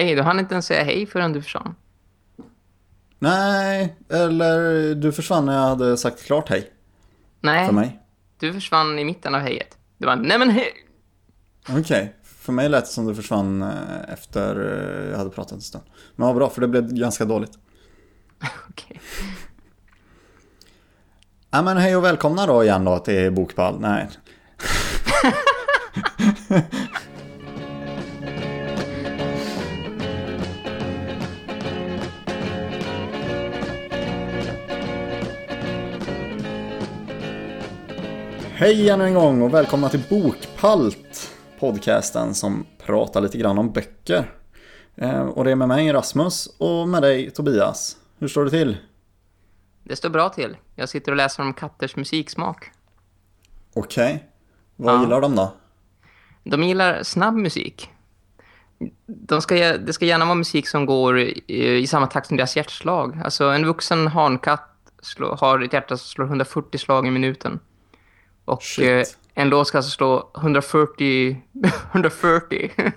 Hej, du hann inte ens säga hej förrän du försvann. Nej, eller du försvann när jag hade sagt klart hej Nej, för mig. du försvann i mitten av hejet. Du var nej men hej. Okej, för mig lät det som du försvann eh, efter eh, jag hade pratat en stund. Men vad bra, för det blev ganska dåligt. Okej. Ja men hej och välkomna då igen då till Bokpall. Nej. Hej ännu en gång och välkomna till Bokpalt. Podcasten som pratar lite grann om böcker. Eh, Och det är med mig Rasmus och med dig Tobias. Hur står det till? Det står bra till. Jag sitter och läser om katters musiksmak. Okej. Vad Ja. gillar de då? De gillar snabb musik. De ska, det ska gärna vara musik som går i, i samma takt som deras hjärtslag. Alltså en vuxen hankatt slå, har ett hjärta som slår 140 slag i minuten. Och Shit. eh, en låt ska alltså slå 140, 140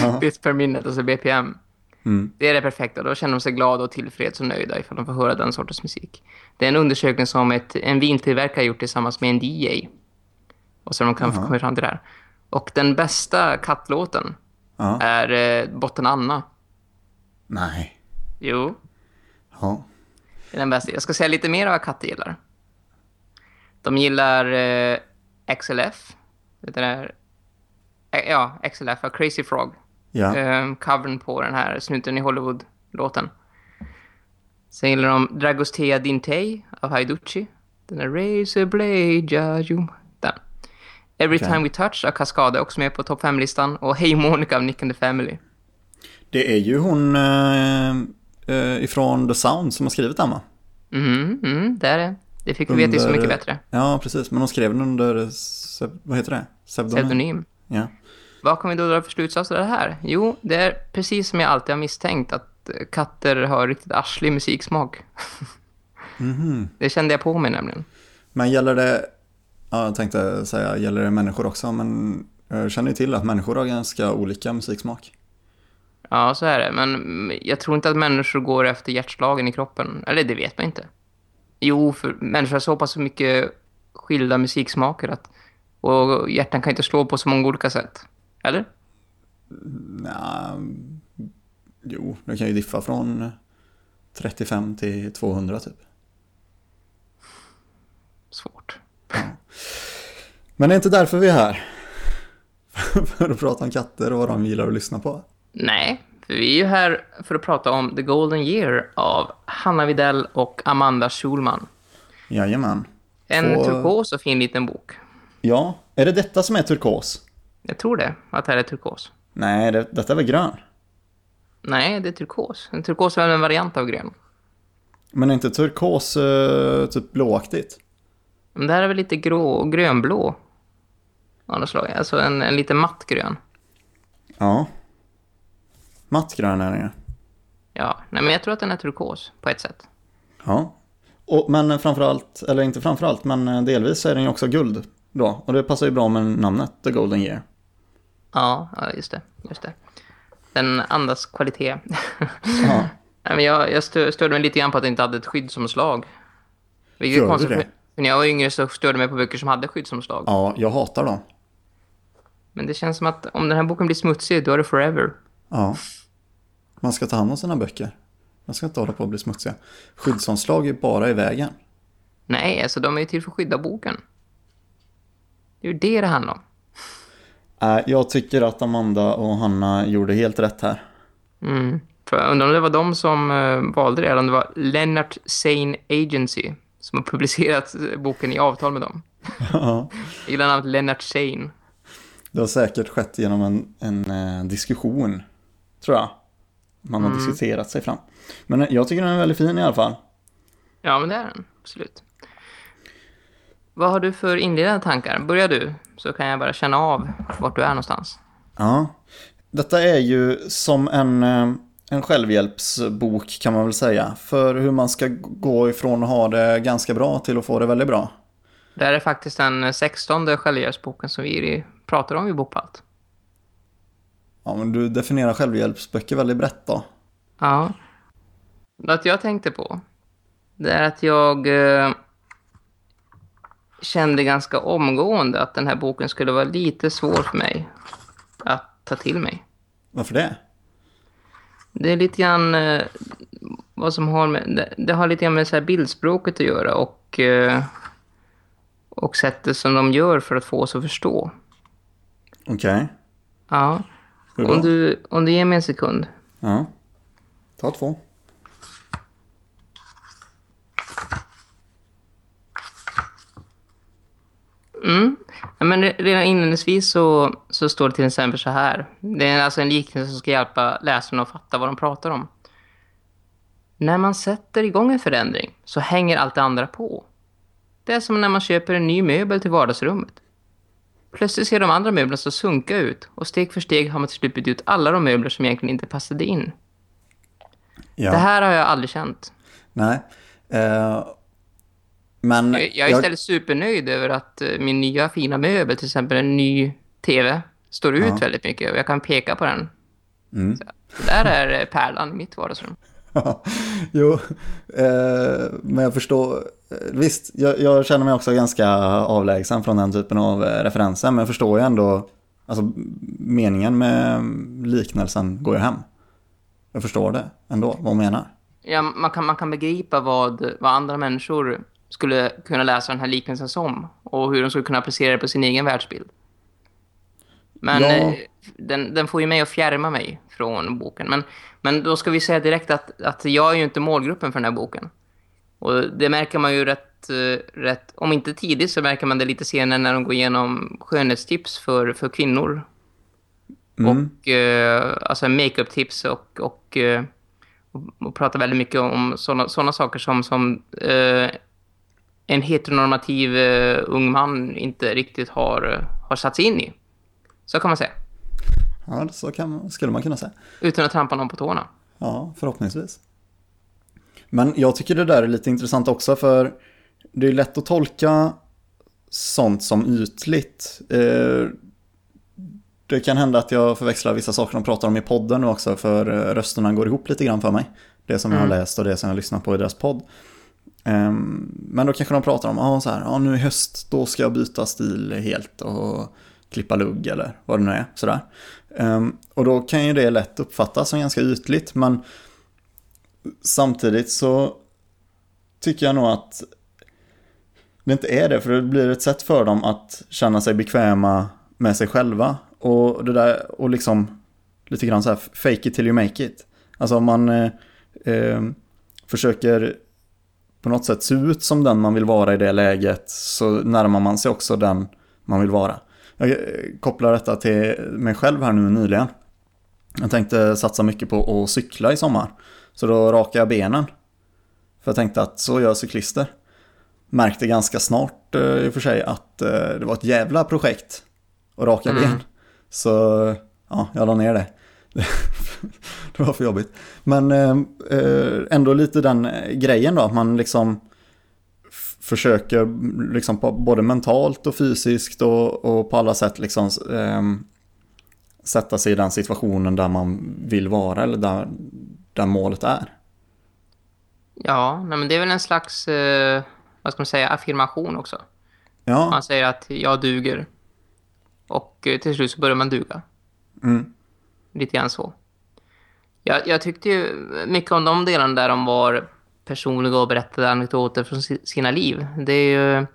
Ja. bits per minute, alltså BPM. Mm. Det är det perfekta. Då känner de sig glada och tillfreds och nöjda ifall de får höra den sortens musik. Det är en undersökning som ett, en vintillverkare har gjort tillsammans med en DJ. Och så de kan Jaha. komma fram till det här. Och den bästa kattlåten Ja. är eh, Botten Anna. Nej. Jo, Ja. det är den bästa. Jag ska säga lite mer av vad katter gillar. De gillar eh, XLF. Det där, eh, ja, XLF, Crazy Frog. Ja. eh, covern på den här snuten i Hollywood-låten. Sen gillar de Dragostea Dintei av Haiducci. Den är Razor Blade Jajum. Den. Every Okej. Time We Touch av Cascade också med på topp 5-listan. Och Hey Monica av Nick and the Family. Det är ju hon eh, eh, ifrån The Sound som har skrivit den va? Mhm, mm, det är det. Det fick vi veta ju så mycket bättre. Ja, precis. Men hon skrev den under, vad heter det? Pseudonym. Pseudonym. Ja. Vad kan vi då dra för slutsats av det här? Jo, det är precis som jag alltid har misstänkt att eh, katter har riktigt arslig musiksmak. Mhm. Det kände jag på mig nämligen. Men gäller det, ja, jag tänkte säga, gäller det människor också? Men jag känner ju till att människor har ganska olika musiksmak. Ja, så är det. Men mm, jag tror inte att människor går efter hjärtslagen i kroppen. Eller det vet man inte. Jo, för människor har så pass mycket skilda musiksmaker att och hjärtan kan inte slå på så många olika sätt. Eller? Ja, jo, det kan ju diffa från 35 till 200 typ. Svårt. Men det är inte därför vi är här. För att prata om katter och vad de gillar att lyssna på. Nej, för vi är ju här för att prata om The Golden Year av Hanna Videll och Amanda Schulman. Jajamän. En Två- turkos och fin liten bok. Ja, är det detta som är turkos? Jag tror det, att det här är turkos. Nej, det, detta är väl grön? Nej, det är turkos. En turkos är väl en variant av grön. Men är inte turkos eh, typ blåaktigt? Men det här är väl lite grå, grönblå. Av något slag. Alltså en, en lite matt grön. Ja. Mattgrön är den ju. Ja, nej men jag tror att den är turkos på ett sätt. Ja. Och, men framförallt, eller inte framförallt, men eh, delvis så är den ju också guld då. Och det passar ju bra med namnet The Golden Year. Ja, just det. Just det. Den andas kvalitet. Ja. nej, men jag, jag stö, störde mig lite grann på att det inte hade ett skyddsomslag. Vilket Gör är du konstigt. det? För, när jag var yngre så störde mig på böcker som hade skyddsomslag. ja, jag hatar dem. Men det känns som att om den här boken blir smutsig, då är det forever. Ja. Man ska ta hand om sina böcker. Man ska inte hålla på att bli smutsiga. Skyddsomslag är bara i vägen. Nej, alltså de är ju till för att skydda boken. Det är ju det det handlar om. Äh, jag tycker att Amanda och Hanna gjorde helt rätt här. Mm. För undrar om det var de som eh, valde det, eller om det var Lennart Sane Agency som har publicerat eh, boken i avtal med dem. Ja. Jag gillar namnet Lennart Sane. Det har säkert skett genom en, en eh, diskussion, tror jag. Man har diskuterat sig fram. Men jag tycker den är väldigt fin i alla fall. Ja, men det är den. Absolut. Vad har du för inledande tankar? Börjar du, så kan jag bara känna av vart du är någonstans. Ja. Detta är ju som en, eh, en självhjälpsbok kan man väl säga. För hur man ska gå ifrån att ha det ganska bra till att få det väldigt bra. Det här är faktiskt den 16 självhjälpsboken som vi pratar om i Bokpalt. Ja, men du definierar självhjälpsböcker väldigt brett då. Ja. Något jag tänkte på, det är att jag eh, kände ganska omgående att den här boken skulle vara lite svår för mig att ta till mig. Varför det? Det är lite grann eh, vad som har med, det, det har lite grann med så här bildspråket att göra och, eh, och sättet som de gör för att få oss att förstå. Okej. Ja. Om du, om du ger mig en sekund. Ja. Ta två. Mm. Ja, men re- redan inledningsvis så, så står det till exempel så här. Det är alltså en liknelse som ska hjälpa läsarna att fatta vad de pratar om. När man sätter igång en förändring så hänger allt det andra på. Det är som när man köper en ny möbel till vardagsrummet. Plötsligt ser de andra möblerna så sunka ut och steg för steg har man till slut bytt ut alla de möbler som egentligen inte passade in. Ja. Det här har jag aldrig känt. Nej. Eh, men... Jag, jag är istället supernöjd över att eh, min nya fina möbel, till exempel en ny tv, står ut Ja. väldigt mycket och jag kan peka på den. Mm. Så, där är eh, pärlan i mitt vardagsrum. jo, eh, men jag förstår. eh, Visst, jag, jag känner mig också ganska avlägsen från den typen av eh, referenser. Men jag förstår ju ändå, alltså meningen med liknelsen går ju hem. Jag förstår det ändå, vad hon menar. Ja, man, kan, man kan begripa vad, vad andra människor skulle kunna läsa den här liknelsen som och hur de skulle kunna applicera det på sin egen världsbild. Men Ja. Den, den får ju mig att fjärma mig från boken. Men, men då ska vi säga direkt att, att jag är ju inte målgruppen för den här boken. Och det märker man ju rätt, eh, rätt, om inte tidigt så märker man det lite senare när de går igenom skönhetstips för, för kvinnor. Mm. Och eh, alltså makeup-tips och, och, eh, och, och pratar väldigt mycket om såna saker som, som eh, en heteronormativ eh, ung man inte riktigt har, eh, har satt sig in i. Så kan man säga. Ja, så kan, skulle man kunna säga. Utan att trampa någon på tårna. Ja, förhoppningsvis. Men jag tycker det där är lite intressant också för det är lätt att tolka sånt som ytligt. Eh, det kan hända att jag förväxlar vissa saker de pratar om i podden nu också för eh, rösterna går ihop lite grann för mig. Det som jag har Mm. läst och det som jag lyssnar på i deras podd. Ehm, Men då kanske de pratar om, ja så här, ja nu i höst då ska jag byta stil helt och klippa lugg eller vad det nu är. Sådär. Ehm, och då kan ju det lätt uppfattas som ganska ytligt men samtidigt så tycker jag nog att det inte är det för det blir ett sätt för dem att känna sig bekväma med sig själva och det där och liksom lite grann så här fake it till you make it. Alltså om man eh, eh, försöker på något sätt se ut som den man vill vara i det läget så närmar man sig också den man vill vara. Jag eh, kopplar detta till mig själv här nu nyligen. Jag tänkte satsa mycket på att cykla i sommar. Så då rakade jag benen. För jag tänkte att så gör cyklister. Märkte ganska snart eh, i och för sig att eh, det var ett jävla projekt att raka Mm. ben. Så ja, jag la ner det. det var för jobbigt. Men ändå lite den grejen då, att man liksom försöker liksom på, både mentalt och fysiskt och, och på alla sätt liksom ehm, sätta sig i den situationen där man vill vara eller där, där målet är. Ja, nej, men det är väl en slags, eh, vad ska man säga, affirmation också. Ja, Man säger att jag duger. Och eh, till slut så börjar man duga. mm, Lite grann så. Jag, jag tyckte ju mycket om de delarna där de var personliga och berättade anekdoter från si- sina liv. Det är ju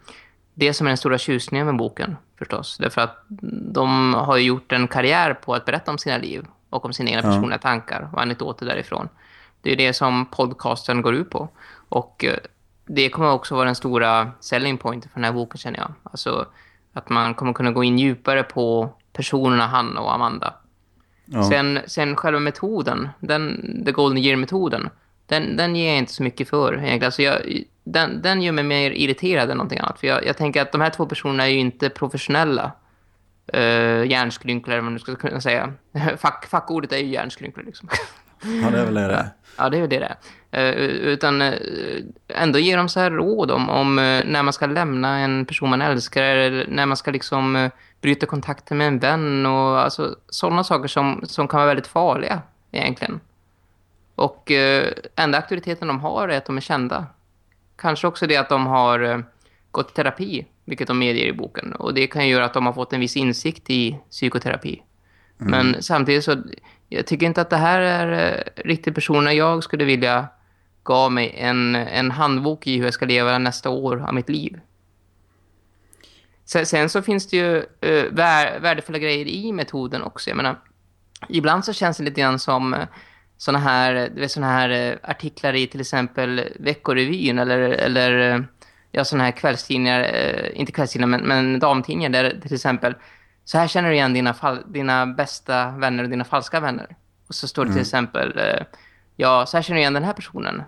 det som är den stora tjusningen med boken förstås. Därför att de har gjort en karriär på att berätta om sina liv och om sina egna Ja. personliga tankar och anekdoter därifrån. Det är det som podcasten går ut på. Och eh, det kommer också vara den stora selling pointen för den här boken känner jag. Alltså att man kommer kunna gå in djupare på personerna Hanna och Amanda. ja. Sen, sen själva metoden, den, the golden year-metoden, den, den ger jag inte så mycket för egentligen. Alltså jag, den, den gör mig mer irriterad än någonting annat. För jag, jag tänker att de här två personerna är ju inte professionella uh, hjärnskrynklor, eller vad man ska kunna säga. Fack, fackordet är ju hjärnskrynklor liksom. Ja, det är väl det det. Ja, det är väl det det. Uh, utan uh, ändå ger de så här råd om, om uh, när man ska lämna en person man älskar eller när man ska liksom bryta kontakten med en vän och alltså, sådana saker som, som kan vara väldigt farliga egentligen. Och enda auktoriteten de har är att de är kända. Kanske också det att de har gått i terapi, vilket de medger i boken. Och det kan göra att de har fått en viss insikt i psykoterapi. Mm. Men samtidigt så jag tycker inte att det här är eh, riktigt personer jag skulle vilja gav mig en, en handbok i hur jag ska leva nästa år av mitt liv. Sen, sen så finns det ju uh, värdefulla grejer i metoden också. Jag menar, ibland så känns det lite grann som uh, såna här, du vet, såna här uh, artiklar i till exempel Veckorevyn eller, eller ja, såna här kvällstidningar, inte kvällstidningar men, men damtidningar där till exempel så här känner du igen dina, dina bästa vänner och dina falska vänner. Och så står det till mm. exempel, eh, ja, så här känner du igen den här personen.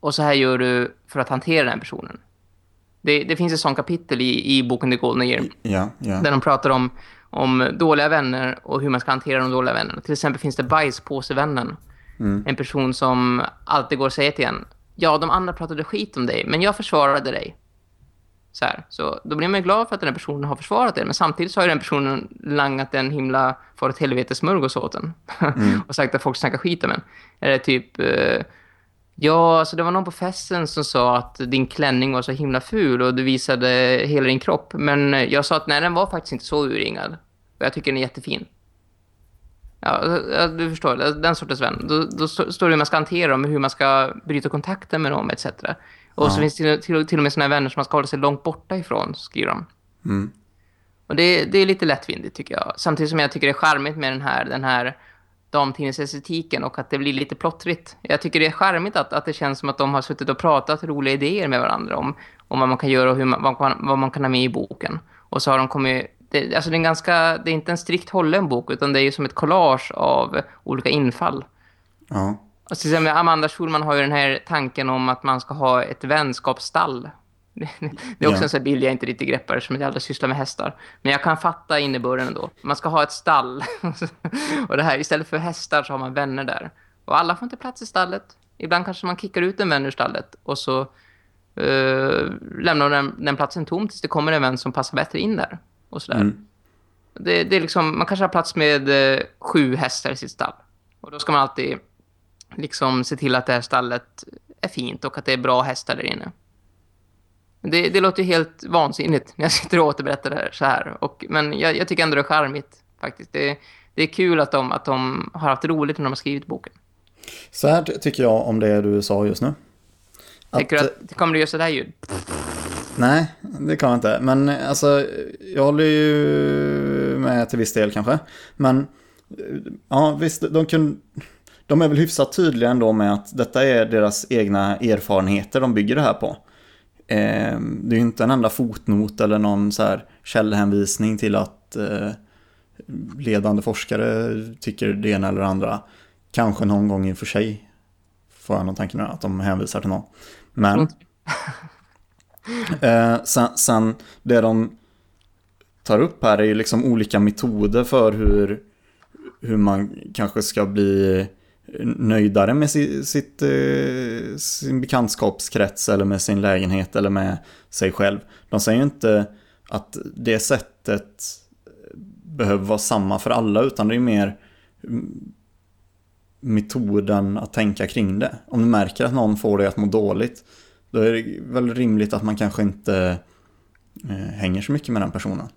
Och så här gör du för att hantera den personen. Det, det finns ett sånt kapitel i, i boken The Golden Year. Ja, ja. Där de pratar om, om dåliga vänner och hur man ska hantera de dåliga vännerna. Till exempel finns det bajspåsevännen. Mm. En person som alltid går och säger till en. Ja, de andra pratade skit om dig, men jag försvarade dig. Så, här. så då blir man ju glad för att den här personen har försvarat det. Men samtidigt så har den personen langat en himla för ett helvete smörgås åt den. Mm. och sagt att folk snackar skit om en. Eller typ... Eh, ja, alltså det var någon på festen som sa att din klänning var så himla ful och du visade hela din kropp. Men jag sa att nej, den var faktiskt inte så urringad. Och jag tycker den är jättefin. Ja, du förstår, den sortens vän. Då, då står det hur man ska hantera dem, hur man ska bryta kontakten med dem, etc. Och ja. så finns det till, till och med såna vänner som man ska hålla sig långt borta ifrån, skriver de. Mm. Och det, det är lite lättvindigt tycker jag. Samtidigt som jag tycker det är charmigt med den här, den här damtidningsestetiken och att det blir lite plottrigt. Jag tycker det är charmigt att, att det känns som att de har suttit och pratat roliga idéer med varandra om, om vad man kan göra och hur man, vad, vad man kan ha med i boken. Och så har de kommit... Det, alltså det, är ganska, det är inte en strikt hållen bok utan det är ju som ett collage av olika infall. Ja. Och till exempel Amanda Schulman har ju den här tanken om att man ska ha ett vänskapsstall. Det är också ja. en sån bild jag inte riktigt greppar som jag aldrig sysslar med hästar. Men jag kan fatta innebörden ändå. Man ska ha ett stall. och det här, istället för hästar så har man vänner där. Och alla får inte plats i stallet. Ibland kanske man kickar ut en vän ur stallet. Och så uh, lämnar den, den platsen tom tills det kommer en vän som passar bättre in där. Och sådär. Mm. Det, det är liksom, man kanske har plats med uh, sju hästar i sitt stall. Och då ska man alltid liksom se till att det här stallet är fint och att det är bra hästar där inne. Det, det låter ju helt vansinnigt när jag sitter och återberättar det här så här. Och, men jag, jag, tycker ändå det är charmigt faktiskt. Det, det är kul att de, att de har haft roligt när de har skrivit boken. Så här tycker jag om det du sa just nu. Att, Tycker du att det kommer att göra sådär ljud? Nej, det kan jag inte. Men alltså, jag håller ju med till viss del kanske. Men ja, visst, de kunde de är väl hyfsat tydliga ändå med att detta är deras egna erfarenheter de bygger det här på. Eh, det är ju inte en enda fotnot eller någon så här källhänvisning till att eh, ledande forskare tycker det ena eller andra. Kanske någon gång i och för sig får jag någon tanke nu att de hänvisar till någon. Men mm. eh, sen, sen det de tar upp här är ju liksom olika metoder för hur, hur man kanske ska bli nöjdare med sitt, eh, sin bekantskapskrets eller med sin lägenhet eller med sig själv. De säger ju inte att det sättet behöver vara samma för alla utan det är mer metoden att tänka kring det. Om du märker att någon får dig att må dåligt då är det väl rimligt att man kanske inte eh, hänger så mycket med den personen.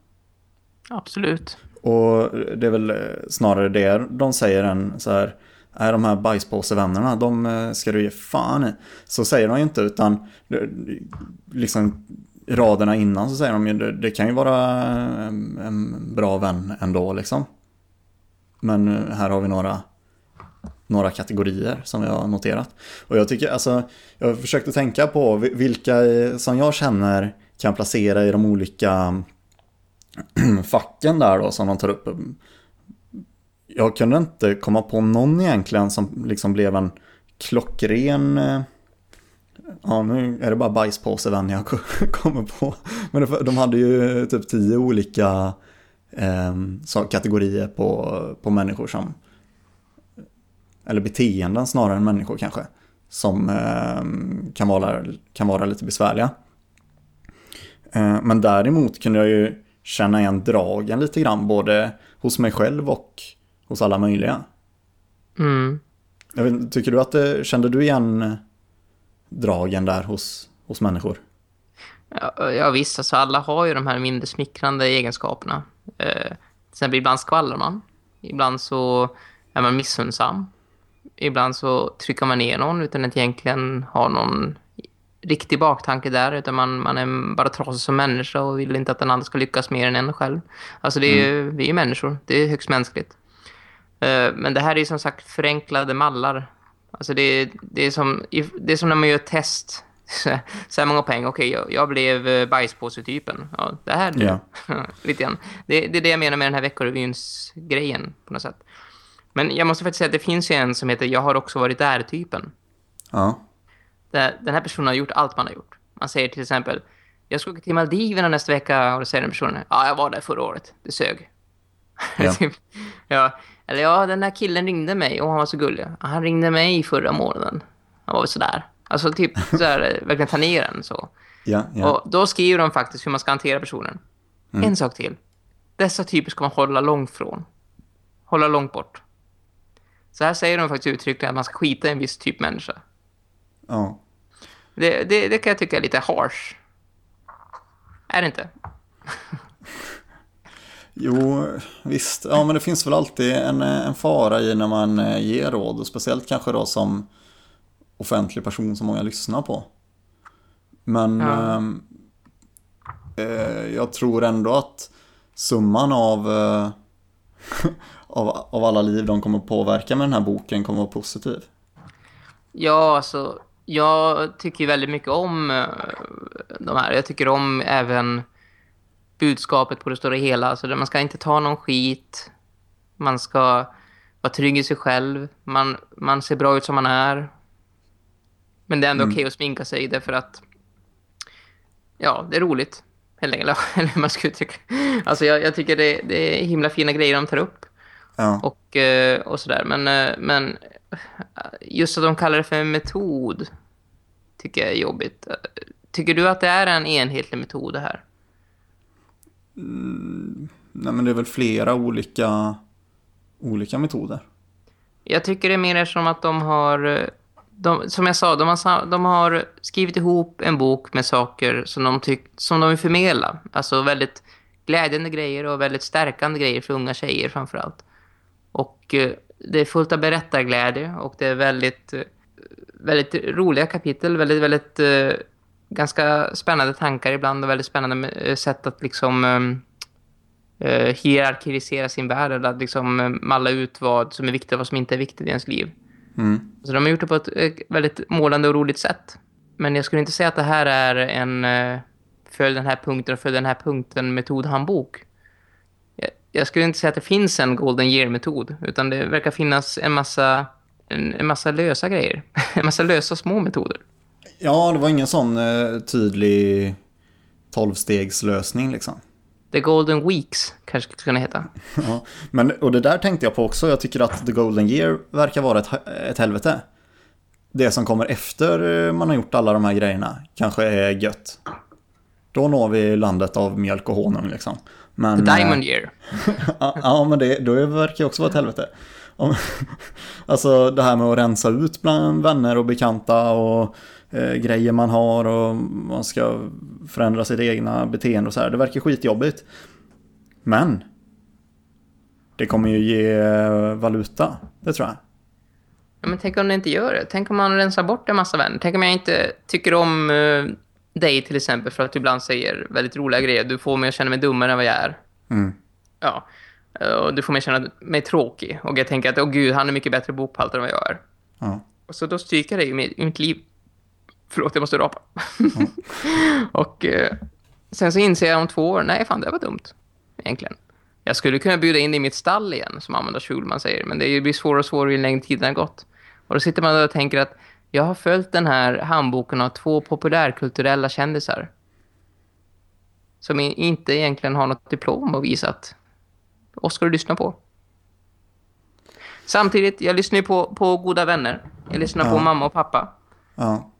Absolut. Och det är väl snarare det de säger än så här är de här bajspåsevännerna, de eh, ska du ge fan i. Så säger de ju inte, utan eh, liksom raderna innan så säger de ju, det, det kan ju vara en, bra vän ändå liksom. Men eh, här har vi några, några kategorier som vi har noterat. Och jag tycker, alltså, jag försökte tänka på vilka eh, som jag känner kan placera i de olika facken där då som de tar upp jag kunde inte komma på någon egentligen som liksom blev en klockren... Eh, ja, nu är det bara bajspåsevän jag kommer på. Men de hade ju typ tio olika eh, kategorier på, på människor som eller beteenden snarare än människor kanske, som eh, kan, vara, kan vara lite besvärliga. Eh, men däremot kunde jag ju känna igen dragen lite grann, både hos mig själv och hos alla möjliga. Mm. Vet, tycker du att det, kände du igen dragen där hos, hos människor? Ja, ja visst, alltså alla har ju de här mindre smickrande egenskaperna. Eh, till exempel ibland skvallrar man. Ibland så är man missunnsam. Ibland så trycker man ner någon utan att egentligen ha någon riktig baktanke där. Utan man, man är bara trasig som människa och vill inte att den andra ska lyckas mer än en själv. Alltså det är ju, vi är ju människor. Det är högst mänskligt. Eh, men det här är som sagt förenklade mallar. Alltså det, är- det, är som, det är som när man gör ett test. Så här många poäng. Okej, jag, jag blev eh, bajspåse-typen. Ja, det här. Ja. Lite grann. Det, det är det jag menar med den här veckorevyns grejen på något sätt. Men jag måste faktiskt säga att det finns ju en som heter Jag har också varit där-typen. Ja. Där Den här personen har gjort allt man har gjort. Man säger till exempel Jag ska åka till Maldiverna nästa vecka och då säger den personen Ja, jag var där förra året. Det sög. Ja. Typ. ja. Eller ja, den här killen ringde mig och han var så gullig. Han ringde mig förra månaden. Han var väl sådär. Alltså typ så här, verkligen ta ner den så. Ja, ja. Och då skriver de faktiskt hur man ska hantera personen. En sak till. Dessa typer ska man hålla långt från. Hålla långt bort. Så här säger de faktiskt uttryckligen att man ska skita i en viss typ människa. ja. Det, det, det kan jag tycka är lite harsh. Är det inte? Jo, visst. Ja, men det finns väl alltid en, en fara i när man eh, ger råd. Och speciellt kanske då som offentlig person som många lyssnar på. Men Ja. ehm, eh, jag tror ändå att summan av, eh, av, av alla liv de kommer påverka med den här boken kommer vara positiv. Ja, alltså, jag tycker väldigt mycket om eh, de här. Jag tycker om även budskapet på det stora hela. Alltså, man ska inte ta någon skit. Man ska vara trygg i sig själv. Man, man ser bra ut som man är. Men det är ändå okej att sminka sig därför att ja, det är roligt. Enkelt. Eller hur man ska uttrycka. Alltså jag, jag tycker det, det är himla fina grejer de tar upp Ja, och, eh, och sådär. Men, eh, men eh, just att de kallar det för en metod tycker jag är jobbigt. Tycker du att det är en enhetlig metod det här? nej, men det är väl flera olika, olika metoder. Jag tycker det är mer som att de har... De, som jag sa, de har, de har skrivit ihop en bok med saker som de, tyck, som de vill förmedla. Alltså väldigt glädjande grejer och väldigt stärkande grejer för unga tjejer framförallt. Och eh, det är fullt av berättarglädje och det är väldigt, eh, väldigt roliga kapitel. Väldigt, väldigt eh, ganska spännande tankar ibland och väldigt spännande sätt att liksom... eh, hierarkisera sin värld eller att liksom malla ut vad som är viktigt och vad som inte är viktigt i ens liv. Mm. Så de har gjort det på ett väldigt målande och roligt sätt. Men jag skulle inte säga att det här är en eh, följ den här punkten och följ den här punkten metodhandbok. Jag, skulle inte säga att det finns en golden year-metod utan det verkar finnas en massa, en, en massa lösa grejer. en massa lösa små metoder. Ja, det var ingen sån eh, tydlig tolvstegslösning liksom. The Golden Weeks kanske skulle kunna heta. Ja, men, och det där tänkte jag på också. Jag tycker att The Golden Year verkar vara ett, ett helvete. Det som kommer efter man har gjort alla de här grejerna kanske är gött. Då når vi landet av mjölk och honung liksom. Men, The eh, Diamond Year. Ja, ja, men det, då verkar ju också vara ett helvete. Om, alltså det här med att rensa ut bland vänner och bekanta och eh, grejer man har och man ska förändra sitt egna beteende och så här. Det verkar skitjobbigt. Men det kommer ju ge eh, valuta, det tror jag. Ja, men tänk om det inte gör det. Tänk om man rensar bort en massa vänner. Tänk om jag inte tycker om eh, dig till exempel för att du ibland säger väldigt roliga grejer. Du får mig att känna mig dummare än vad jag är. Mm. Ja. Eh, Och du får mig att känna mig tråkig. Och jag tänker att, åh gud, han är mycket bättre bokpaltare än vad jag är. Ja. Och så då stryker det mitt, i mitt liv. Förlåt, jag måste rapa. och eh, sen så inser jag om två år, nej fan, det var dumt. Egentligen. Jag skulle kunna bjuda in dig i mitt stall igen, som Amanda Schulman säger. Men det blir svårare och svårare ju längre tiden har gått. Och då sitter man där och tänker att jag har följt den här handboken av två populärkulturella kändisar. Som inte egentligen har något diplom att visa oss ska du lyssna på. Samtidigt, jag lyssnar på, på goda vänner. Jag lyssnar på Ja. mamma och pappa. Ja.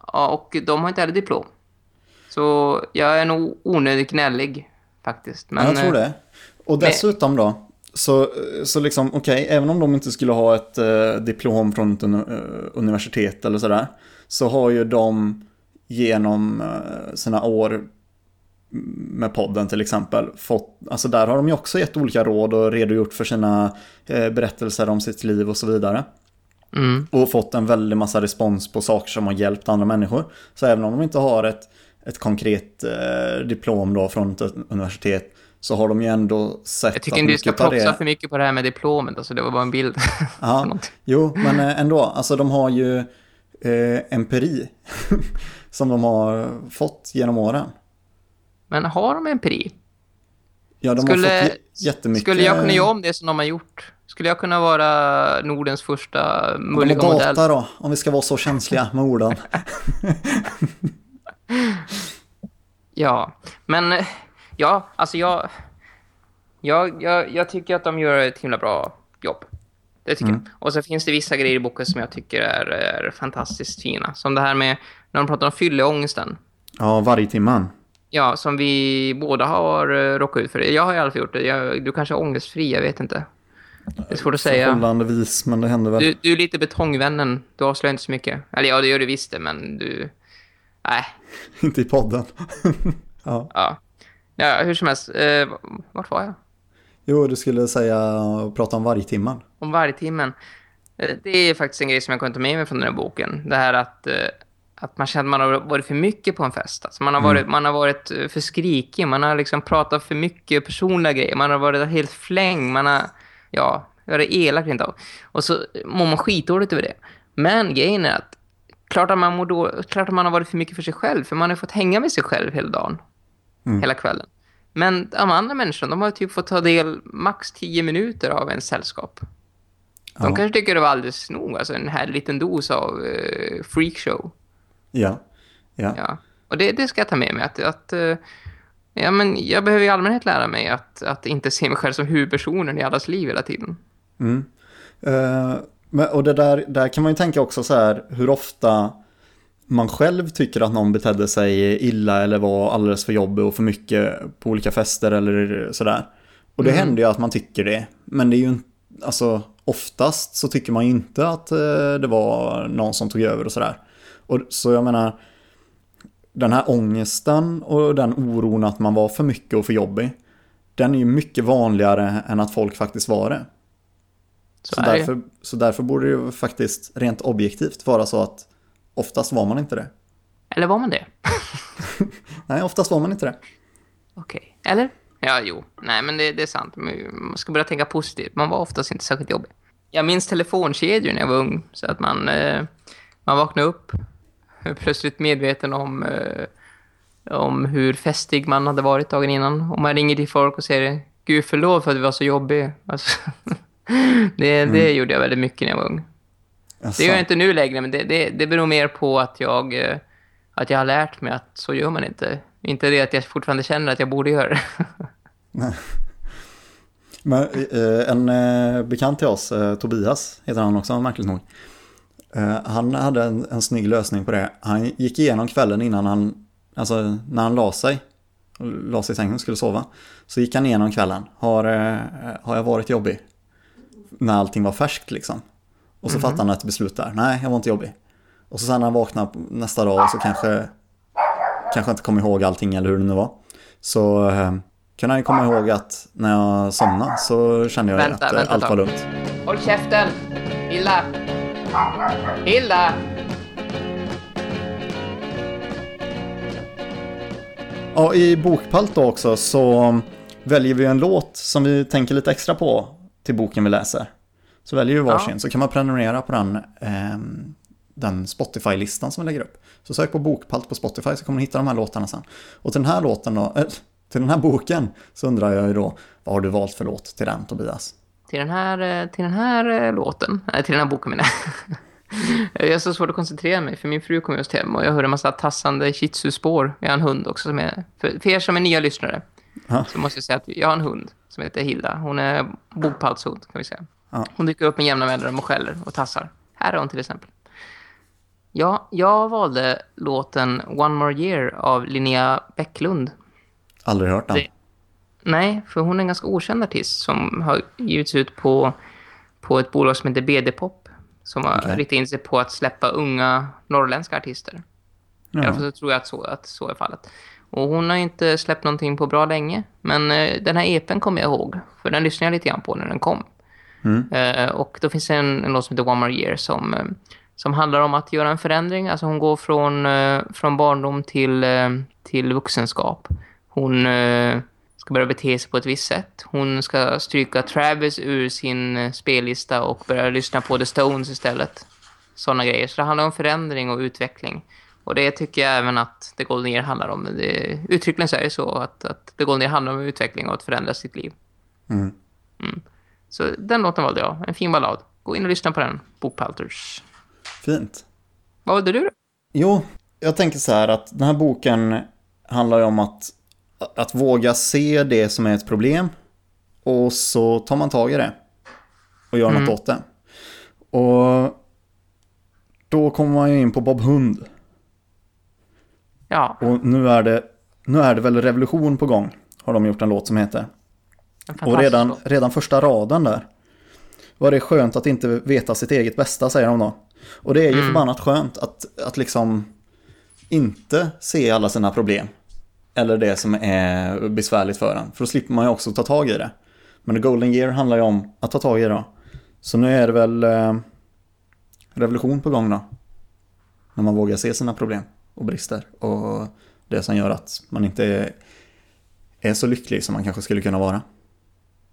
Och de har inte heller diplom. Så jag är nog onödigt gnällig faktiskt. Men, Men jag tror eh, det. Och dessutom då, så, så liksom, okej, även om de inte skulle ha ett eh, diplom från ett eh, universitet eller sådär, så har ju de genom eh, sina år med podden till exempel, fått, alltså där har de ju också gett olika råd och redogjort för sina eh, berättelser om sitt liv och så vidare. Mm. Och fått en väldig massa respons på saker som har hjälpt andra människor. Så även om de inte har ett, ett konkret eh, diplom då från ett universitet så har de ju ändå sett Jag tycker inte du ska propsa för mycket på det här med diplomet. Alltså, det var bara en bild. Ja, jo, men eh, ändå. Alltså de har ju eh, empiri som de har fått genom åren. Men har de empiri? Ja, de Skulle- har fått jättemycket... Skulle jag kunna göra om det som de har gjort? Skulle jag kunna vara Nordens första mulliga modell? data då, om vi ska vara så känsliga med orden. Ja, men ja, alltså jag, jag, jag, jag tycker att de gör ett himla bra jobb. Det tycker Mm. jag. Och så finns det vissa grejer i boken som jag tycker är, är fantastiskt fina. Som det här med när de pratar om fylleångesten. Ja, varje timman. Ja, som vi båda har uh, råkat ut för. Jag har i alla fall gjort det. Jag, du kanske är ångestfri, jag vet inte. Det är svårt att säga. Förhållandevis, men det händer väl. Du, du är lite betongvännen. Du avslöjar inte så mycket. Eller ja, det gör du visst det, men du... Nej, Inte i podden. ja. ja. Ja, hur som helst. Eh, vart var jag? Jo, du skulle säga prata om varje timman. om vargtimmen. Eh, Det är faktiskt en grej som jag kan ta med mig från den här boken. Det här att, eh, att man känner att man har varit för mycket på en fest. Alltså man, har varit, man har varit eh, för skrikig. Man har liksom pratat för mycket personliga grejer. Man har varit helt fläng. Man har, ja, varit elak rent av. Och så mår man skitdåligt över det. Men grejen är att klart att, man mår då, klart att man har varit för mycket för sig själv. För man har fått hänga med sig själv hela dagen. Hela kvällen. Men de andra människorna, de har typ fått ta del max 10 minuter av en sällskap. De Ja. kanske tycker det var alldeles nog, alltså en här liten dos av uh, freakshow. Ja. Ja. Ja. Och det, det ska jag ta med mig, att, att eh, ja, men jag behöver i allmänhet lära mig att, att inte se mig själv som huvudpersonen i allas liv hela tiden. Eh, men, och det där, där kan man ju tänka också så här hur ofta man själv tycker att någon betedde sig illa eller var alldeles för jobbig och för mycket på olika fester eller sådär. Och det händer ju att man tycker det. Men det är ju inte, alltså oftast så tycker man ju inte att eh, det var någon som tog över och sådär. Och så jag menar, den här ångesten och den oron att man var för mycket och för jobbig. Den är ju mycket vanligare än att folk faktiskt var det. Så, Så därför, så därför borde det ju faktiskt rent objektivt vara så att oftast var man inte det. Eller var man det? Nej, oftast var man inte det. Okej. Eller? Ja, jo. Nej, men det, det är sant. Man ska börja tänka positivt. Man var oftast inte särskilt jobbig. Jag minns telefonkedjor när jag var ung. Så att man, eh, man vaknade upp plötsligt medveten om, eh, om hur festig man hade varit dagen innan. Och man ringer till folk och säger Gud förlåt för att vi var så jobbiga. Alltså, det, det gjorde jag väldigt mycket när jag var ung. Alltså, Det gör jag inte nu längre, men det, det, det beror mer på att jag, eh, att jag har lärt mig att så gör man inte. Inte det att jag fortfarande känner att jag borde göra det. Men eh, en eh, bekant till oss, Tobias heter han också, märkligt nog. Han hade en, en snygg lösning på det. Han gick igenom kvällen innan han, alltså när han la sig, la sig i sängen och skulle sova. Så gick han igenom kvällen. Har, har jag varit jobbig? När allting var färskt liksom. Och så fattade han ett beslut där. Nej, jag var inte jobbig. Och så sen när han vaknade nästa dag så kanske, kanske inte kom ihåg allting eller hur det nu var. Så eh, kunde han ju komma ihåg att när jag somnade så kände jag Vänta, att eh, vänta allt var lugnt. Håll käften! Hilda! Hilda! Ja, i Bokpalt då också så väljer vi en låt som vi tänker lite extra på till boken vi läser. Så väljer vi varsin, Ja. så kan man prenumerera på den, ehm, den Spotify-listan som vi lägger upp. Så sök på Bokpalt på Spotify så kommer ni hitta de här låtarna sen. Och till den här låten då, äh, till den här boken så undrar jag ju då, vad har du valt för låt till den Tobias? Till den här, eh, till den här eh, låten, nej till den här boken menar jag. Jag har så svårt att koncentrera mig för min fru kom just hem och jag hör en massa tassande shih-tzu-spår. Jag har en hund också som är, för, er som är nya lyssnare så måste jag säga att jag har en hund som heter Hilda. Hon är bokpaltshund kan vi säga. Ja. Hon dyker upp med jämna mellanrum och skäller och tassar. Här är hon till exempel. Ja, jag valde låten One More Year av Linnea Bäcklund. Aldrig hört den. Det- Nej, för hon är en ganska okänd artist som har givits ut på, på ett bolag som heter BD-pop. Som har Okej. riktat in sig på att släppa unga norrländska artister. I alla fall Ja. så tror jag att så, att så är fallet. Och hon har inte släppt någonting på bra länge. Men eh, den här EPen kommer jag ihåg. För den lyssnade jag lite grann på när den kom. Mm. Eh, och då finns en, en låt som heter One More Year som, eh, som handlar om att göra en förändring. Alltså hon går från, eh, från barndom till, till vuxenskap. Hon ska börja bete sig på ett visst sätt. Hon ska stryka Travis ur sin spellista och börja lyssna på The Stones istället. Sådana grejer. Så det handlar om förändring och utveckling. Och det tycker jag även att The Golden Year handlar om. Det, uttryckligen så är det så att, att The Golden Year handlar om utveckling och att förändra sitt liv. Mm. Så den låten valde jag. En fin ballad. Gå in och lyssna på den. Bokpalters. Fint. Vad valde du då? Jo, jag tänker så här att den här boken handlar ju om att, att våga se det som är ett problem och så tar man tag i det och gör något åt det. Och då kommer man ju in på Bob Hund Ja, och nu är det, nu är det väl revolution på gång har de gjort en låt som heter. Och redan, redan första raden där var det skönt att inte veta sitt eget bästa, säger de då. Och det är ju förbannat skönt att, att liksom inte se alla sina problem. Eller det som är besvärligt för en. För då slipper man ju också ta tag i det. Men The Golden Year handlar ju om att ta tag i det då. Så nu är det väl eh, revolution på gång då. När man vågar se sina problem och brister. Och det som gör att man inte är, är så lycklig som man kanske skulle kunna vara.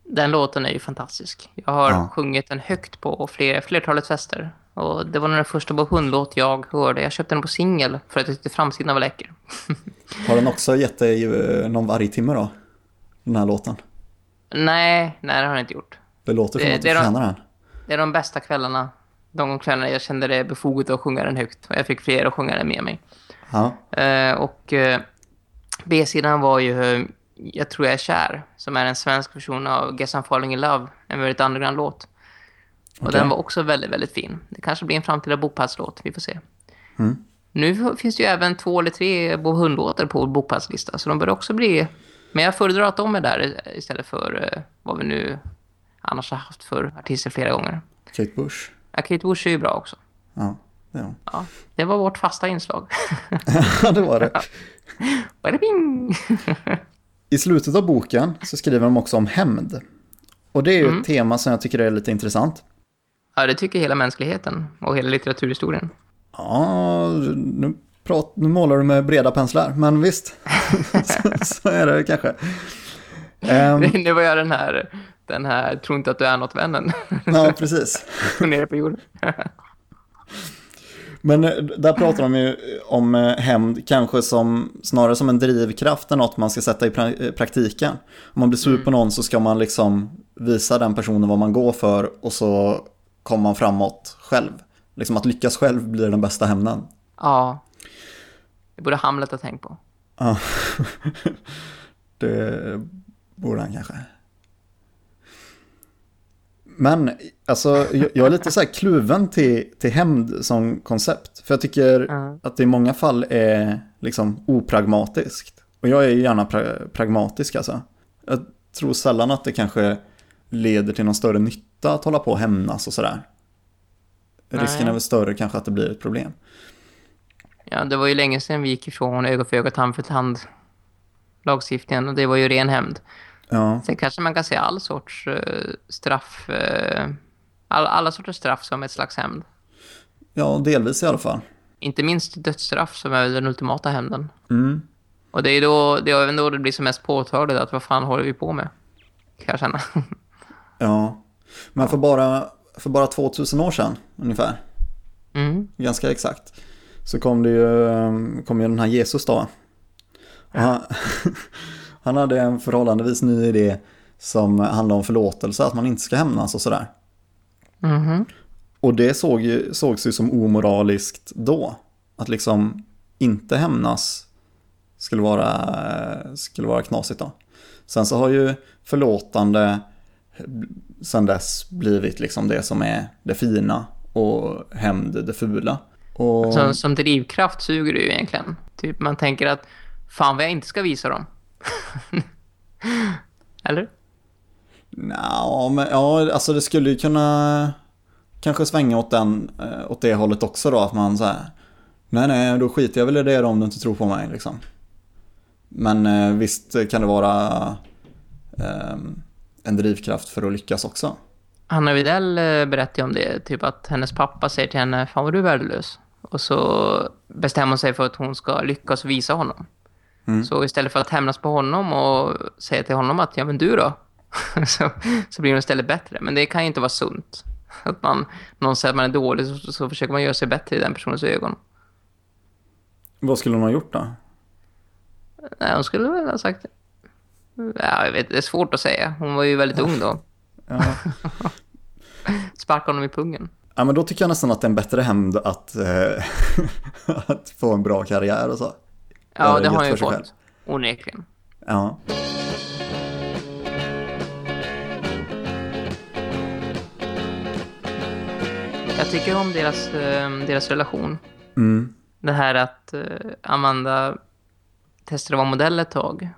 Den låten är ju fantastisk. Jag har Ja. sjungit den högt på fler, flertalet fester. Och det var nog den första Bob Hund-låt jag hörde. Jag köpte den på singel för att jag tyckte framsidan var läcker. Har den också gett dig eh, någon vargtimme då? Den här låten. nej, nej det har jag inte gjort. Det låter som Det- att du är de- förtjänar den. Det är de bästa kvällarna. De kvällarna jag kände det befogat att sjunga den högt. Och jag fick fler att sjunga den med mig. Ja, Eh, och eh, B-sidan var ju eh, Jag tror jag är kär, som är en svensk version av Guess I'm Falling In Love, en väldigt underground låt. Och Okej. den var också väldigt, väldigt fin. Det kanske blir en framtida Bokpalslåt, vi får se. Mm. Nu finns det ju även två eller tre Bob Hund-låtar på vår Bokpalslista, så de bör också bli... Men jag föredrar att de är där istället för eh, vad vi nu annars har haft för artister flera gånger. Kate Bush. Ja, Kate Bush är ju bra också. Ja, det är hon. Ja, det var vårt fasta inslag. Ja, det var det. Bada bing! I slutet av boken så skriver de också om hämnd. Och det är ju Mm. ett tema som jag tycker är lite intressant. Ja, det tycker hela mänskligheten och hela litteraturhistorien. Ja, nu, prat, nu målar du med breda penslar, men visst. så, så är det kanske. Ehm, nu var jag den här, den här, tror inte att du är något vännen. ja, precis. nere på jorden. Men eh, där pratar de ju om eh, hämnd kanske som snarare som en drivkraft än något man ska sätta i pra- eh, praktiken. Om man blir sur på någon så ska man liksom visa den personen vad man går för och så kommer man framåt själv. Liksom att lyckas själv blir den bästa hämnden. ja. Det borde Hamlet ha tänkt på. Ja, det borde han kanske. Men alltså, jag är lite så här kluven till, till hämnd som koncept. För jag tycker Ja. att det i många fall är liksom opragmatiskt. Och jag är ju gärna pra- pragmatisk alltså. Jag tror sällan att det kanske leder till någon större nytta att hålla på och hämnas och sådär. Risken är väl större kanske att det blir ett problem. Ja, det var ju länge sedan vi gick ifrån öga för öga, tand för tand lagstiftningen och det var ju ren hämnd. Ja, Sen kanske man kan se all sorts eh, straff, eh, all, alla sorters straff som ett slags hämnd. ja delvis i alla fall. Inte minst dödsstraff som är den ultimata hämnden. Mm. Och det är då det är även då det blir som mest påtagligt att vad fan håller vi på med? Kan jag känna. Ja, men för bara, för bara 2000 år sedan ungefär, Mm. ganska exakt, så kom det ju, ehm, kom ju den här Jesus då. Och han, han hade en förhållandevis ny idé som handlade om förlåtelse, att man inte ska hämnas och sådär. Mhm. Och det såg ju, sågs ju som omoraliskt då. Att liksom inte hämnas skulle vara, skulle vara knasigt då. Sen så har ju förlåtande sen dess blivit liksom det som är det fina och hämnd det fula. Och... Som, som drivkraft suger det ju egentligen. Typ man tänker att fan vad jag inte ska visa dem. Eller? Nå, men ja, alltså det skulle ju kunna kanske svänga åt, den, eh, åt det hållet också då. Att man säger nej nej, då skiter jag väl i det om du inte tror på mig liksom. Men eh, visst kan det vara eh, en drivkraft för att lyckas också. Hanna Videll eh, berättade ju om det. Typ att hennes pappa säger till henne, fan vad du är värdelös. Och så bestämmer hon sig för att hon ska lyckas visa honom. Mm. Så istället för att hämnas på honom och säga till honom att, ja men du då? så, så blir hon istället bättre. Men det kan ju inte vara sunt. Att man, någon säger att man är dålig så, så försöker man göra sig bättre i den personens ögon. Vad skulle hon ha gjort då? Nej, hon skulle väl ha sagt... Ja, jag vet, det är svårt att säga. Hon var ju väldigt ung då. Ja. Sparka honom i pungen. Ja, men då tycker jag nästan att det är en bättre hämnd att, äh, att få en bra karriär och så. Ja, det har han ju fått. Onekligen. Ja. Jag tycker om deras, eh, deras relation. Mm. Det här att eh, Amanda testade att vara modell ett tag.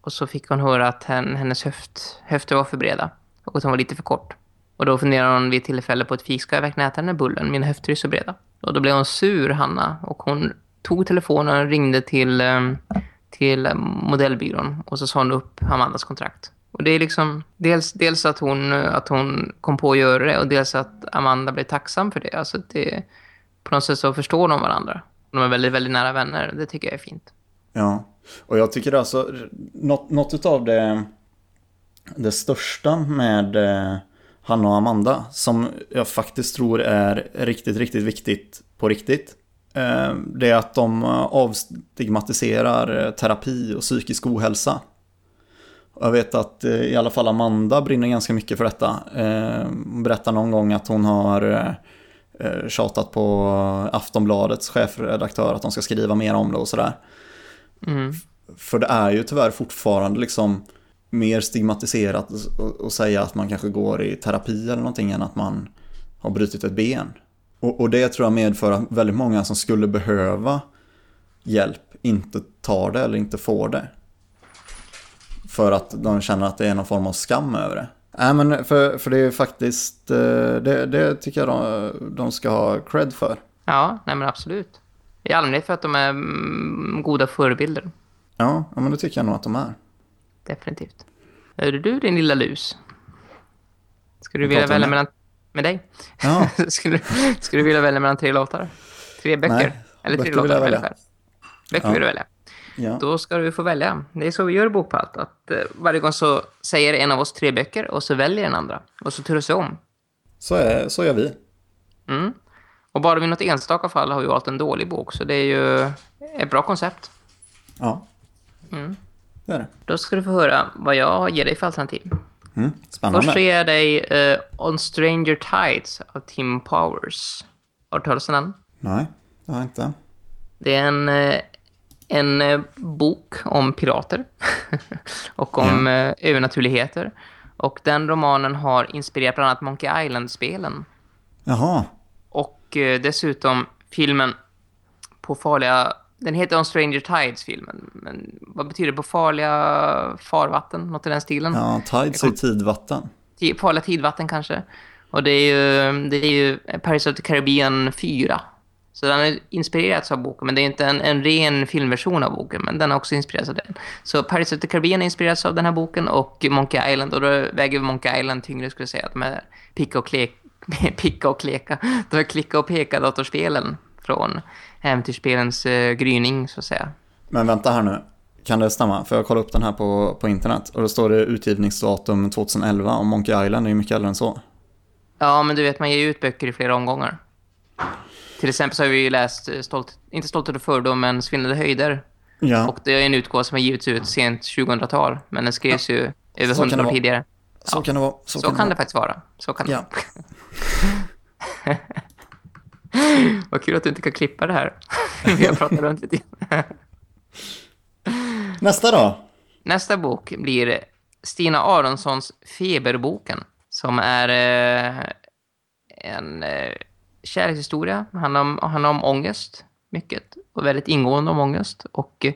Och så fick hon höra att hennes höft, höfter var för breda. Och att hon var lite för kort. Och då funderade hon vid tillfälle på ett fik. Ska jag verkligen äta den här bullen? Mina höfter är så breda. Och då blev hon sur, Hanna. Och hon tog telefonen och ringde till, eh, till modellbyrån. Och så sa hon upp Amandas kontrakt. Och det är liksom dels, dels att, hon, att hon kom på att göra det. Och dels att Amanda blev tacksam för det. Alltså det, på något sätt så förstår de varandra. De är väldigt, väldigt nära vänner. Det tycker jag är fint. Ja, och jag tycker alltså något, något av det, det största med eh, Hanna och Amanda som jag faktiskt tror är riktigt, riktigt viktigt på riktigt. Eh, det är att de avstigmatiserar terapi och psykisk ohälsa. Jag vet att eh, i alla fall Amanda brinner ganska mycket för detta. Hon berättar någon gång att hon har tjatat på Aftonbladets chefredaktör att de ska skriva mer om det och sådär. Mm. För det är ju tyvärr fortfarande liksom mer stigmatiserat att säga att man kanske går i terapi eller någonting än att man har brutit ett ben. Och, och det tror jag medför att väldigt många som skulle behöva hjälp inte tar det eller inte får det. För att de känner att det är någon form av skam över det. Nej men för, för det är faktiskt, eh, det, det tycker jag de, de ska ha cred för. Ja, nej men absolut. I allmänhet för att de är mm, goda förebilder. Ja, men det tycker jag nog att de är. Definitivt. Är du din lilla lus? Ska du vilja välja mellan... Med dig? Ja. du, ska du vilja välja mellan tre låtar? Tre böcker? Nej, Eller tre böcker låtar? Välja. Böcker ja. vill du välja. Ja. Då ska du få välja. Det är så vi gör i Bokpalt. Att eh, varje gång så säger en av oss tre böcker och så väljer den andra. Och så turas vi om. Så, är, så gör vi. Mm. Och bara vid något enstaka fall har vi valt en dålig bok. Så det är ju ett bra koncept. Ja, Mm. det är det. Då ska du få höra vad jag ger dig för alternativ. Mm, spännande. Först så ger jag dig uh, On Stranger Tides av Tim Powers. Har du talat om den? Nej, det har jag inte. Det är en, eh, en eh, bok om pirater och om uh, övernaturligheter. Och den romanen har inspirerat bland annat Monkey Island-spelen. Jaha, Och dessutom filmen på farliga... Den heter On Stranger Tides, filmen. Men vad betyder det på farliga farvatten? Något i den stilen? ja, tides är tidvatten. Ti- Farliga tidvatten kanske. Och det är ju, det är ju Paris of the Caribbean 4. Så den har inspirerats av boken, men det är inte en, en ren filmversion av boken, men den har också inspirerats av den. Så Paris of the Caribbean inspirerats av den här boken och Monkey Island, och då väger Monkey Island tyngre skulle jag säga, att de är picka och, klek, picka och kleka, de är klicka och peka datorspelen från äventyrsspelens eh, gryning så att säga. Men vänta här nu. Kan det stämma? För jag kollade upp den här på, på internet. Och då står det utgivningsdatum 2011 och Monkey Island är ju mycket äldre än så. Ja, men du vet, man ger ut böcker i flera omgångar. Till exempel så har vi ju läst, eh, stolt, inte Stolt och fördom, men Svindlade höjder. Ja, Och det är en utgåva som har givits ut sent 2000-tal, men den skrevs ju över Så kan 100 det år tidigare. så kan det vara. Så, Så, kan, det, vara. faktiskt vara. Så kan Ja. det. Vad kul att du inte kan klippa det här. vi har pratat runt lite. Nästa då? Nästa bok blir Stina Aronssons Feberboken som är eh, en eh, kärlekshistoria. Han om, handlar om ångest mycket och väldigt ingående om ångest och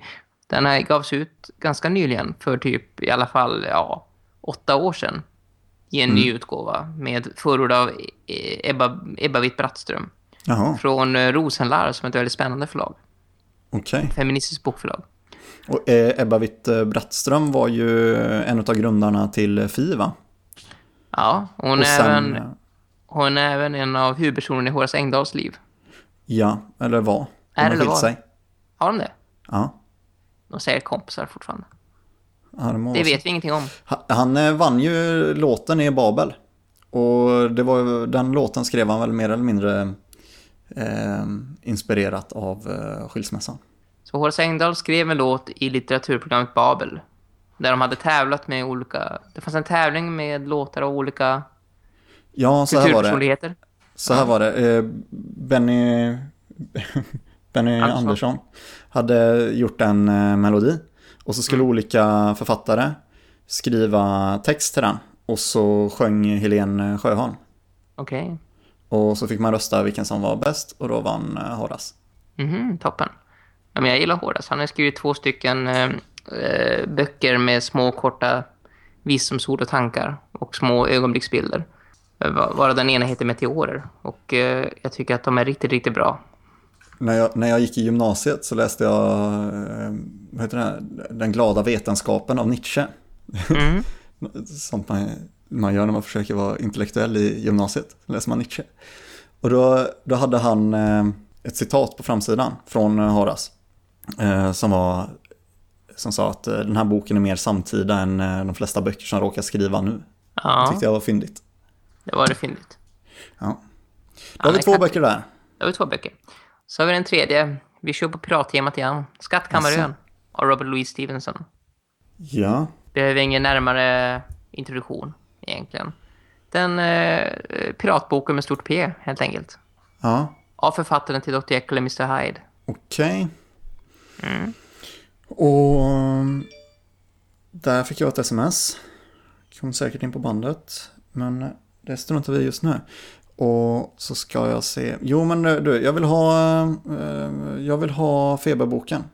den här gavs ut ganska nyligen för typ i alla fall ja, åtta år sedan i en Mm. ny utgåva med förord av eh, Ebba, Ebba Witt-Brattström Jaha, från eh, Rosenlar som är ett väldigt spännande förlag. okej. Feministiskt bokförlag. Och eh, Ebba Witt-Brattström var ju en av grundarna till Fi, va? Ja, hon Och är, sen, även, eh, hon är även en av huvudpersonerna i Horace Engdahls liv. ja, eller var. De Är eller var? sig. Har de det? Ja, De säger kompisar fortfarande. ja det, Det vet vi ingenting om. Ha- Han eh, vann ju låten i Babel. Och det var, den låten skrev han väl mer eller mindre eh, inspirerat av eh, skilsmässan. Så Horace Engdahl skrev en låt i litteraturprogrammet Babel. Där de hade tävlat med olika... Det fanns en tävling med låtar av olika Ja, så här var det. Så här var det. Eh, Benny, Benny Andersson. Andersson hade gjort en eh, melodi. Och så skulle olika författare skriva text till den. Och så sjöng Helene Sjöholm. Okej. Och så fick man rösta vilken som var bäst och då vann eh, Horace. Mhm, toppen. Ja, men jag gillar Horace. Han har skrivit två stycken eh, eh, böcker med små korta visdomsord och tankar och små ögonblicksbilder. Eh, va- Vara den ena heter Meteorer. Och eh, jag tycker att de är riktigt, riktigt bra. När jag, när jag gick i gymnasiet så läste jag eh, det, Den glada vetenskapen av Nietzsche. Mm. Sånt man, man gör när man försöker vara intellektuell i gymnasiet. Läser man Nietzsche. Och då, då hade han eh, ett citat på framsidan från eh, Horace. Eh, som, var, som sa att den här boken är mer samtida än de flesta böcker som råkar skriva nu. Ja, tyckte jag var fyndigt. det var det fyndigt. Ja. Då Ja, har vi det två böcker där. Det var två böcker. Så har vi den tredje. Vi kör på pirattemat igen. Skattkammarön av Robert Louis Stevenson. Ja, Behöver ingen närmare introduktion egentligen. Den eh, piratboken med stort P helt enkelt. ja. Av författaren till Dr. Jekyll och Mr. Hyde. Okej. Mm. Och um, där fick jag ett sms. Kom säkert in på bandet. Men det struntar vi just nu. Och så ska jag se. Jo men du, jag vill ha, eh, jag vill ha feberboken.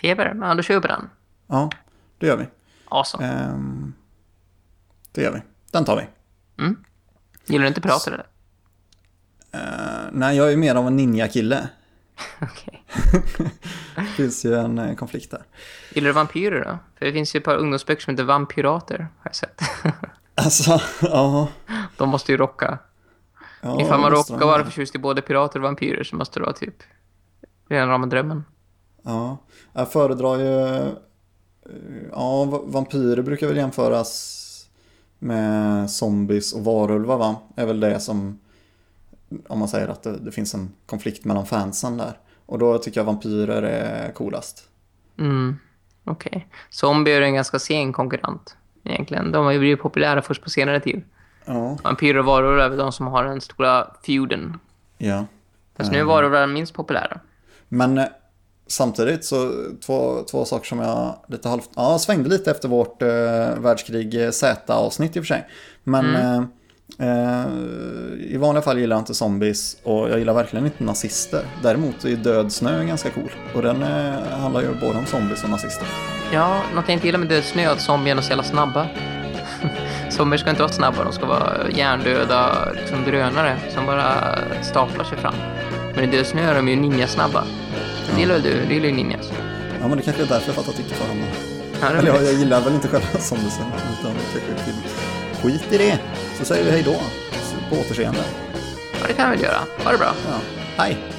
Feber, ja då kör vi på den. Ja, det gör vi. Awesome. Ehm, det gör vi. Den tar vi. Gillar du inte pirater eller? Eh, nej, jag är mer av en ninja-kille. Okej. Det finns ju en eh, konflikt där. Gillar du vampyrer då? För det finns ju ett par ungdomsböcker som heter Vampyrater, har jag sett. Alltså, ja. De måste ju rocka. ja Ifall man råkar vara förtjust i både pirater och vampyrer så måste det vara typ rena rama drömmen. Ja, jag föredrar ju... eh, Ja, va- vampyrer brukar väl jämföras med zombies och varulvar va? Är väl det som... Om man säger att det, det finns en konflikt mellan fansen där. Och då tycker jag vampyrer är coolast. Mm, okej. Zombier är en ganska sen konkurrent egentligen. De har ju blivit populära först på senare tid. Ja, Vampyrer och varulvar är väl de som har den stora feuden. ja. Fast nu är varulvar minst populära. Men eh, samtidigt så två, två saker som jag lite halvt, ja, svängde lite efter vårt eh, världskrig Z-avsnitt i och för sig. Men eh, eh, i vanliga fall gillar jag inte zombies och jag gillar verkligen inte nazister. Däremot är Död snö ganska cool och den eh, handlar ju både om zombies och nazister. Ja, något jag inte gillar med Död snö är att zombierna är så jävla snabba. Zombier ska inte vara snabba, de ska vara hjärndöda liksom drönare som bara staplar sig fram. Men i Död snö är de ju ninjasnabba. Det gillar väl du? Du gillar ju ninjas. Ja men det kanske är därför jag fattar tycke för honom. Ja, det Eller jag, jag gillar väl inte själva zombiesen utan kanske till skit i det. Så säger vi hej då. På återseende. ja, det kan vi väl göra. Ha det bra. Ja. Hej!